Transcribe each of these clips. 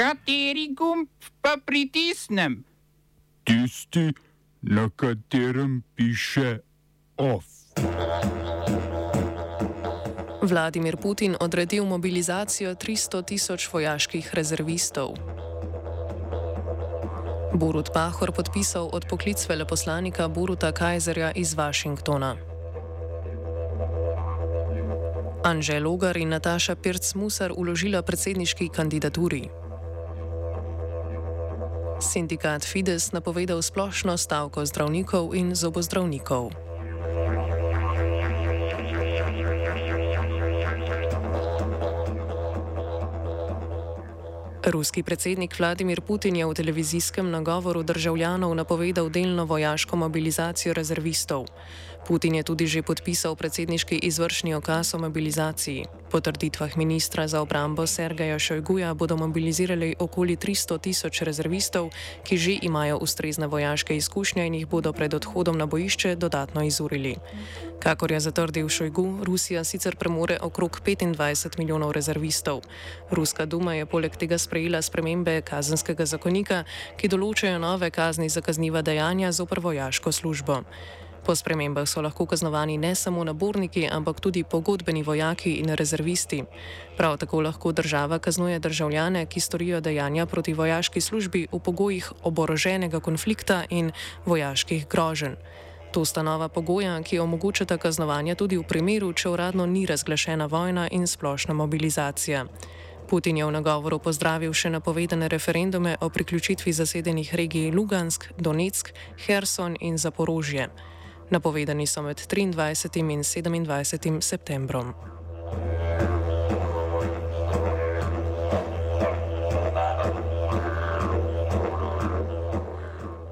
Kateri gumb pa pritisnem? Tisti, na katerem piše OF. Vladimir Putin odredil mobilizacijo 300 tisoč vojaških rezervistov. Borut Pahor podpisal odpoklic veleposlanika Boruta Kajzerja iz Washingtona. Anže Logar in Nataša Pirc-Musar uložila predsedniški kandidaturi. Sindikat Fides napovedal splošno stavko zdravnikov in zobozdravnikov. Ruski predsednik Vladimir Putin je v televizijskem nagovoru državljanov napovedal delno vojaško mobilizacijo rezervistov. Putin je tudi že podpisal predsedniški izvršni okaz o mobilizaciji. Po trditvah ministra za obrambo Sergeja Šojguja bodo mobilizirali okoli 300 tisoč rezervistov, ki že imajo ustrezne vojaške izkušnje in jih bodo pred odhodom na bojišče dodatno izurili. Kakor je zatrdil Šojgu, Rusija sicer premore okrog 25 milijonov rezervistov. Ruska duma je poleg tega sprejela spremembe kazenskega zakonika, ki določajo nove kazni za kazniva dejanja zoper vojaško službo. Po spremembah so lahko kaznovani ne samo naborniki, ampak tudi pogodbeni vojaki in rezervisti. Prav tako lahko država kaznuje državljane, ki storijo dejanja proti vojaški službi v pogojih oboroženega konflikta in vojaških groženj. To sta nova pogoja, ki omogočata kaznovanje tudi v primeru, če uradno ni razglašena vojna in splošna mobilizacija. Putin je v nagovoru pozdravil še napovedane referendume o priključitvi zasedenih regij Lugansk, Donetsk, Herson in Zaporožje. Napovedani so med 23. in 27. septembrom.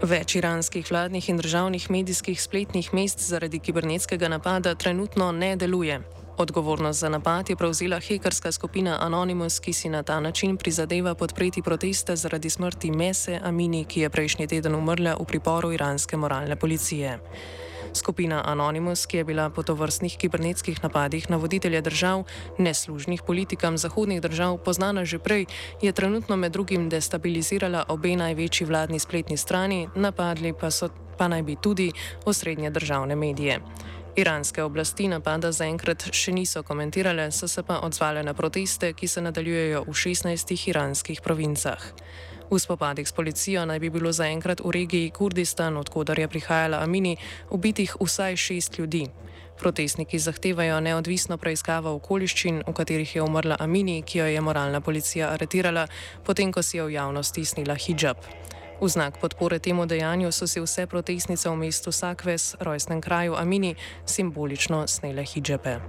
Več iranskih vladnih in državnih medijskih spletnih mest zaradi kibernetskega napada trenutno ne deluje. Odgovornost za napad je prevzela hekerska skupina Anonymous, ki si na ta način prizadeva podpreti proteste zaradi smrti Mese Amini, ki je prejšnji teden umrla v priporu iranske moralne policije. Skupina Anonymous, ki je bila po tovrstnih kibernetskih napadih na voditelje držav, neslužnih politikam zahodnih držav, poznana že prej, je trenutno med drugim destabilizirala obe največji vladni spletni strani, napadli pa, so, pa naj bi tudi osrednje državne medije. Iranske oblasti napada zaenkrat še niso komentirale, so se pa odzvale na proteste, ki se nadaljujejo v 16 iranskih provincah. V spopadih s policijo naj bi bilo zaenkrat v regiji Kurdistan, odkudar je prihajala Amini, ubitih vsaj šest ljudi. Protestniki zahtevajo neodvisno preiskavo okoliščin, v katerih je umrla Amini, ki jo je moralna policija aretirala, potem ko si je v javnosti snila hijab. V znak podpore temu dejanju so si vse protestnice v mestu Sakves, rojstnem kraju Amini, simbolično snele hijabe.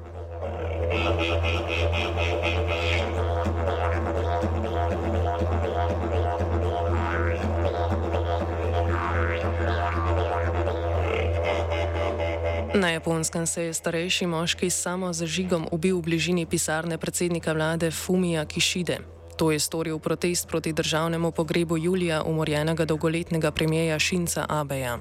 Na japonskem se je starejši moški samo zažigom ubil v bližini pisarne predsednika vlade Fumija Kišide. To je storil protest proti državnemu pogrebu Julija umorjenega dolgoletnega premijeja Šinca Abeja.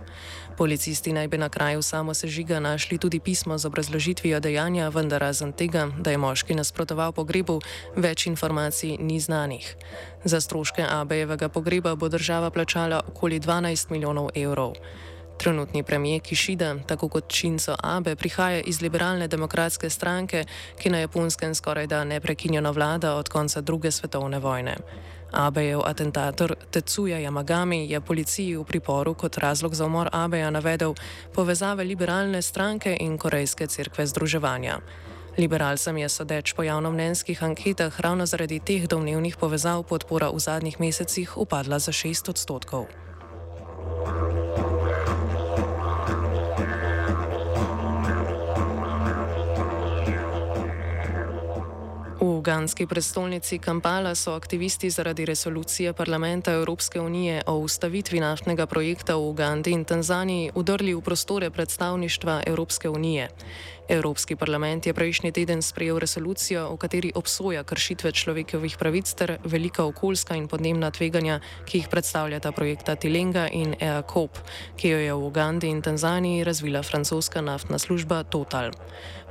Policisti naj bi na kraju samo sežiga našli tudi pismo z obrazložitvijo dejanja, vendar razen tega, da je moški nasprotoval pogrebu, več informacij ni znanih. Za stroške Abejevega pogreba bo država plačala okoli 12 milijonov evrov. Trenutni premijer Kišida, tako kot Šinco Abe, prihaja iz liberalne demokratske stranke, ki na japonskem skoraj da neprekinjeno vlada od konca druge svetovne vojne. Abejev atentator Tetsuja Yamagami je policiji v priporu kot razlog za umor Abeja navedel povezave liberalne stranke in korejske cerkve združevanja. Liberalcem je sodeč po javnomnenjskih anketah ravno zaradi teh domnevnih povezav podpora v zadnjih mesecih upadla za 6 odstotkov. Uganski prestolnici Kampala so aktivisti zaradi resolucije parlamenta Evropske unije o ustavitvi naftnega projekta v Ugandi in Tanzaniji udrli v prostore predstavništva Evropske unije. Evropski parlament je prejšnji teden sprejel resolucijo, v kateri obsoja kršitve človekovih pravic ter velika okoljska in podnebna tveganja, ki jih predstavljata projekta Tilenga in EACOP, ki jo je v Ugandi in Tanzaniji razvila francoska naftna služba Total.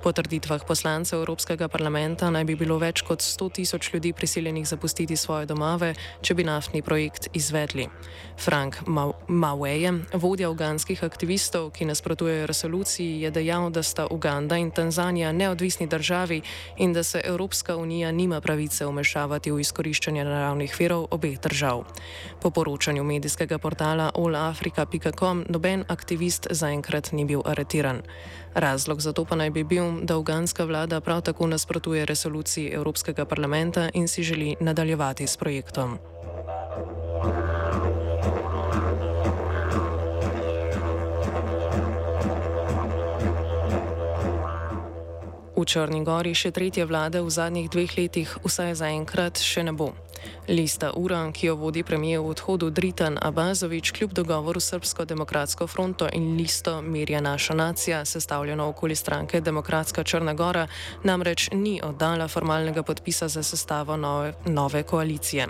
Po trditvah poslancev Evropskega parlamenta naj bi bilo več kot 100 tisoč ljudi prisiljenih zapustiti svoje domove, če bi naftni projekt izvedli. Frank Maweje, vodja uganskih aktivistov, ki nasprotujejo resoluciji, je dejal, da sta Uganda in Tanzanija neodvisni državi in da se Evropska unija nima pravice umešavati v izkoriščanje naravnih virov obeh držav. Po poročanju medijskega portala allafrica.com noben aktivist zaenkrat ni bil aretiran. Razlog za to pa naj bi bil, da uganska vlada prav tako nasprotuje resoluciji Evropskega parlamenta in si želi nadaljevati s projektom. V Črni gori še tretje vlade v zadnjih dveh letih, vsaj zaenkrat, še ne bo. Lista Ura, ki jo vodi premijer v odhodu Dritan Abazovič, kljub dogovoru Srpsko demokratsko fronto in listo Mirja naša nacija, sestavljeno okoli stranke Demokratska Črna Gora, namreč ni oddala formalnega podpisa za sestavo nove, nove koalicije.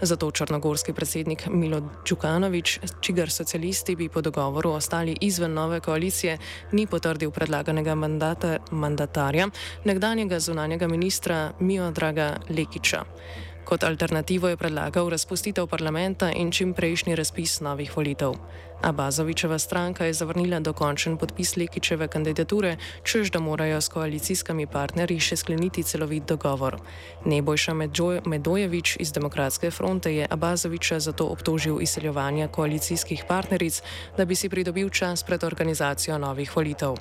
Zato črnogorski predsednik Milo Djukanovič, čigar socialisti bi po dogovoru ostali izven nove koalicije, ni potrdil predlaganega mandata, mandatarja, nekdanjega zunanjega ministra Miodraga Lekiča. Kot alternativo je predlagal razpustitev parlamenta in čim prejšnji razpis novih volitev. Abazovičeva stranka je zavrnila dokončen podpis Lekičeve kandidature, čež da morajo s koalicijskimi partnerji še skleniti celovit dogovor. Nebojša Medojevič iz Demokratske fronte je Abazoviča zato obtožil izseljevanja koalicijskih partneric, da bi si pridobil čas pred organizacijo novih volitev.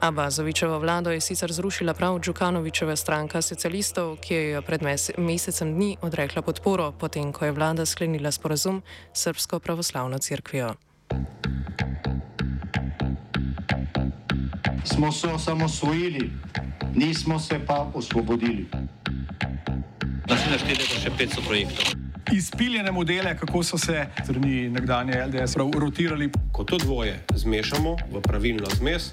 Abazovičevo vlado je sicer zrušila prav Džukanovičeva stranka socialistov, ki je pred mesecem dni odrekla podporo, potem ko je vlada sklenila sporazum s Srpsko pravoslavno crkvijo. Smo se osamosvojili, nismo se pa osvobodili. Naslednje število je še 500 projektov. Izpiljene modele, kako so se strani nekdanje LDS rotirali. Ko to dvoje zmešamo v pravilno zmes,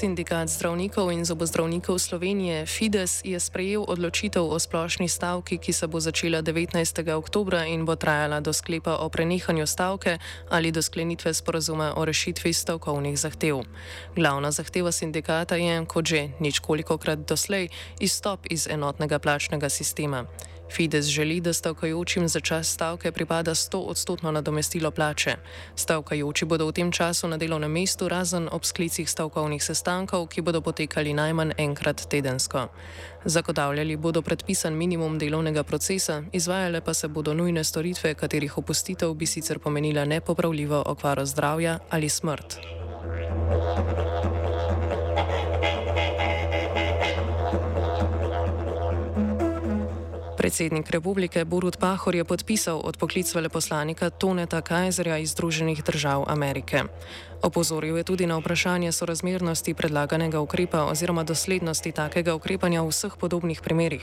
Sindikat zdravnikov in zobozdravnikov Slovenije Fides je sprejel odločitev o splošni stavki, ki se bo začela 19. oktober in bo trajala do sklepa o prenehanju stavke ali do sklenitve sporozuma o rešitvi stavkovnih zahtev. Glavna zahteva sindikata je, kot že ničkolikokrat doslej, izstop iz enotnega plačnega sistema. Fides želi, da stavkajočim za čas stavke pripada 100 odstotno nadomestilo plače. Stavkajoči bodo v tem času na delovnem mestu razen ob sklicih stavkovnih sestankov, ki bodo potekali najmanj enkrat tedensko. Zagotavljali bodo predpisan minimum delovnega procesa, izvajale pa se bodo nujne storitve, katerih opustitev bi sicer pomenila nepopravljivo okvaro zdravja ali smrt. Predsednik republike Borut Pahor je podpisal odpoklic veleposlanika Toneta Kajzerja iz Združenih držav Amerike. Opozoril je tudi na vprašanje sorazmernosti predlaganega ukrepa oziroma doslednosti takega ukrepanja v vseh podobnih primerih.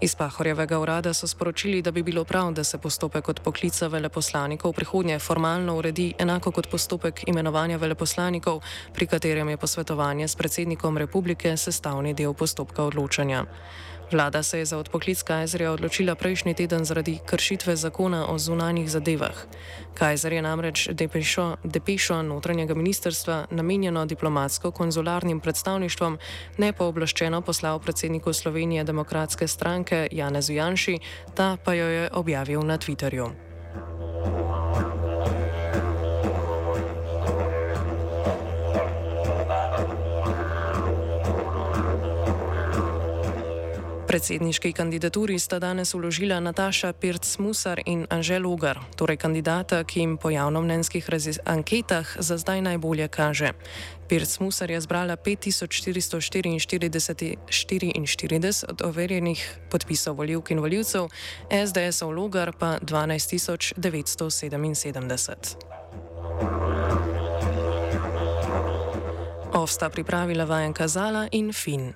Iz Pahorjevega urada so sporočili, da bi bilo prav, da se postopek odpoklica veleposlanikov prihodnje formalno uredi enako kot postopek imenovanja veleposlanikov, pri katerem je posvetovanje s predsednikom republike sestavni del postopka odločanja. Vlada se je za odpoklic Kajzerja odločila prejšnji teden zaradi kršitve zakona o zunanjih zadevah. Kajzer je namreč depešo, depešo notranjega ministerstva namenjeno diplomatsko-konzularnim predstavništvom nepooblaščeno poslal predsedniku Slovenije demokratske stranke Janezu Janši, ta pa jo je objavil na Twitterju. Predsedniški kandidaturi sta danes uložila Nataša Pirc-Musar in Anžel Ugar, torej kandidata, ki jim po javnomnenjskih anketah za zdaj najbolje kaže. Pirc-Musar je zbrala 5444 od overjenih podpisov voljivk in voljivcev, SDS-ov Logar pa 12977. Ovsta pripravila vajenka Zala in Fin.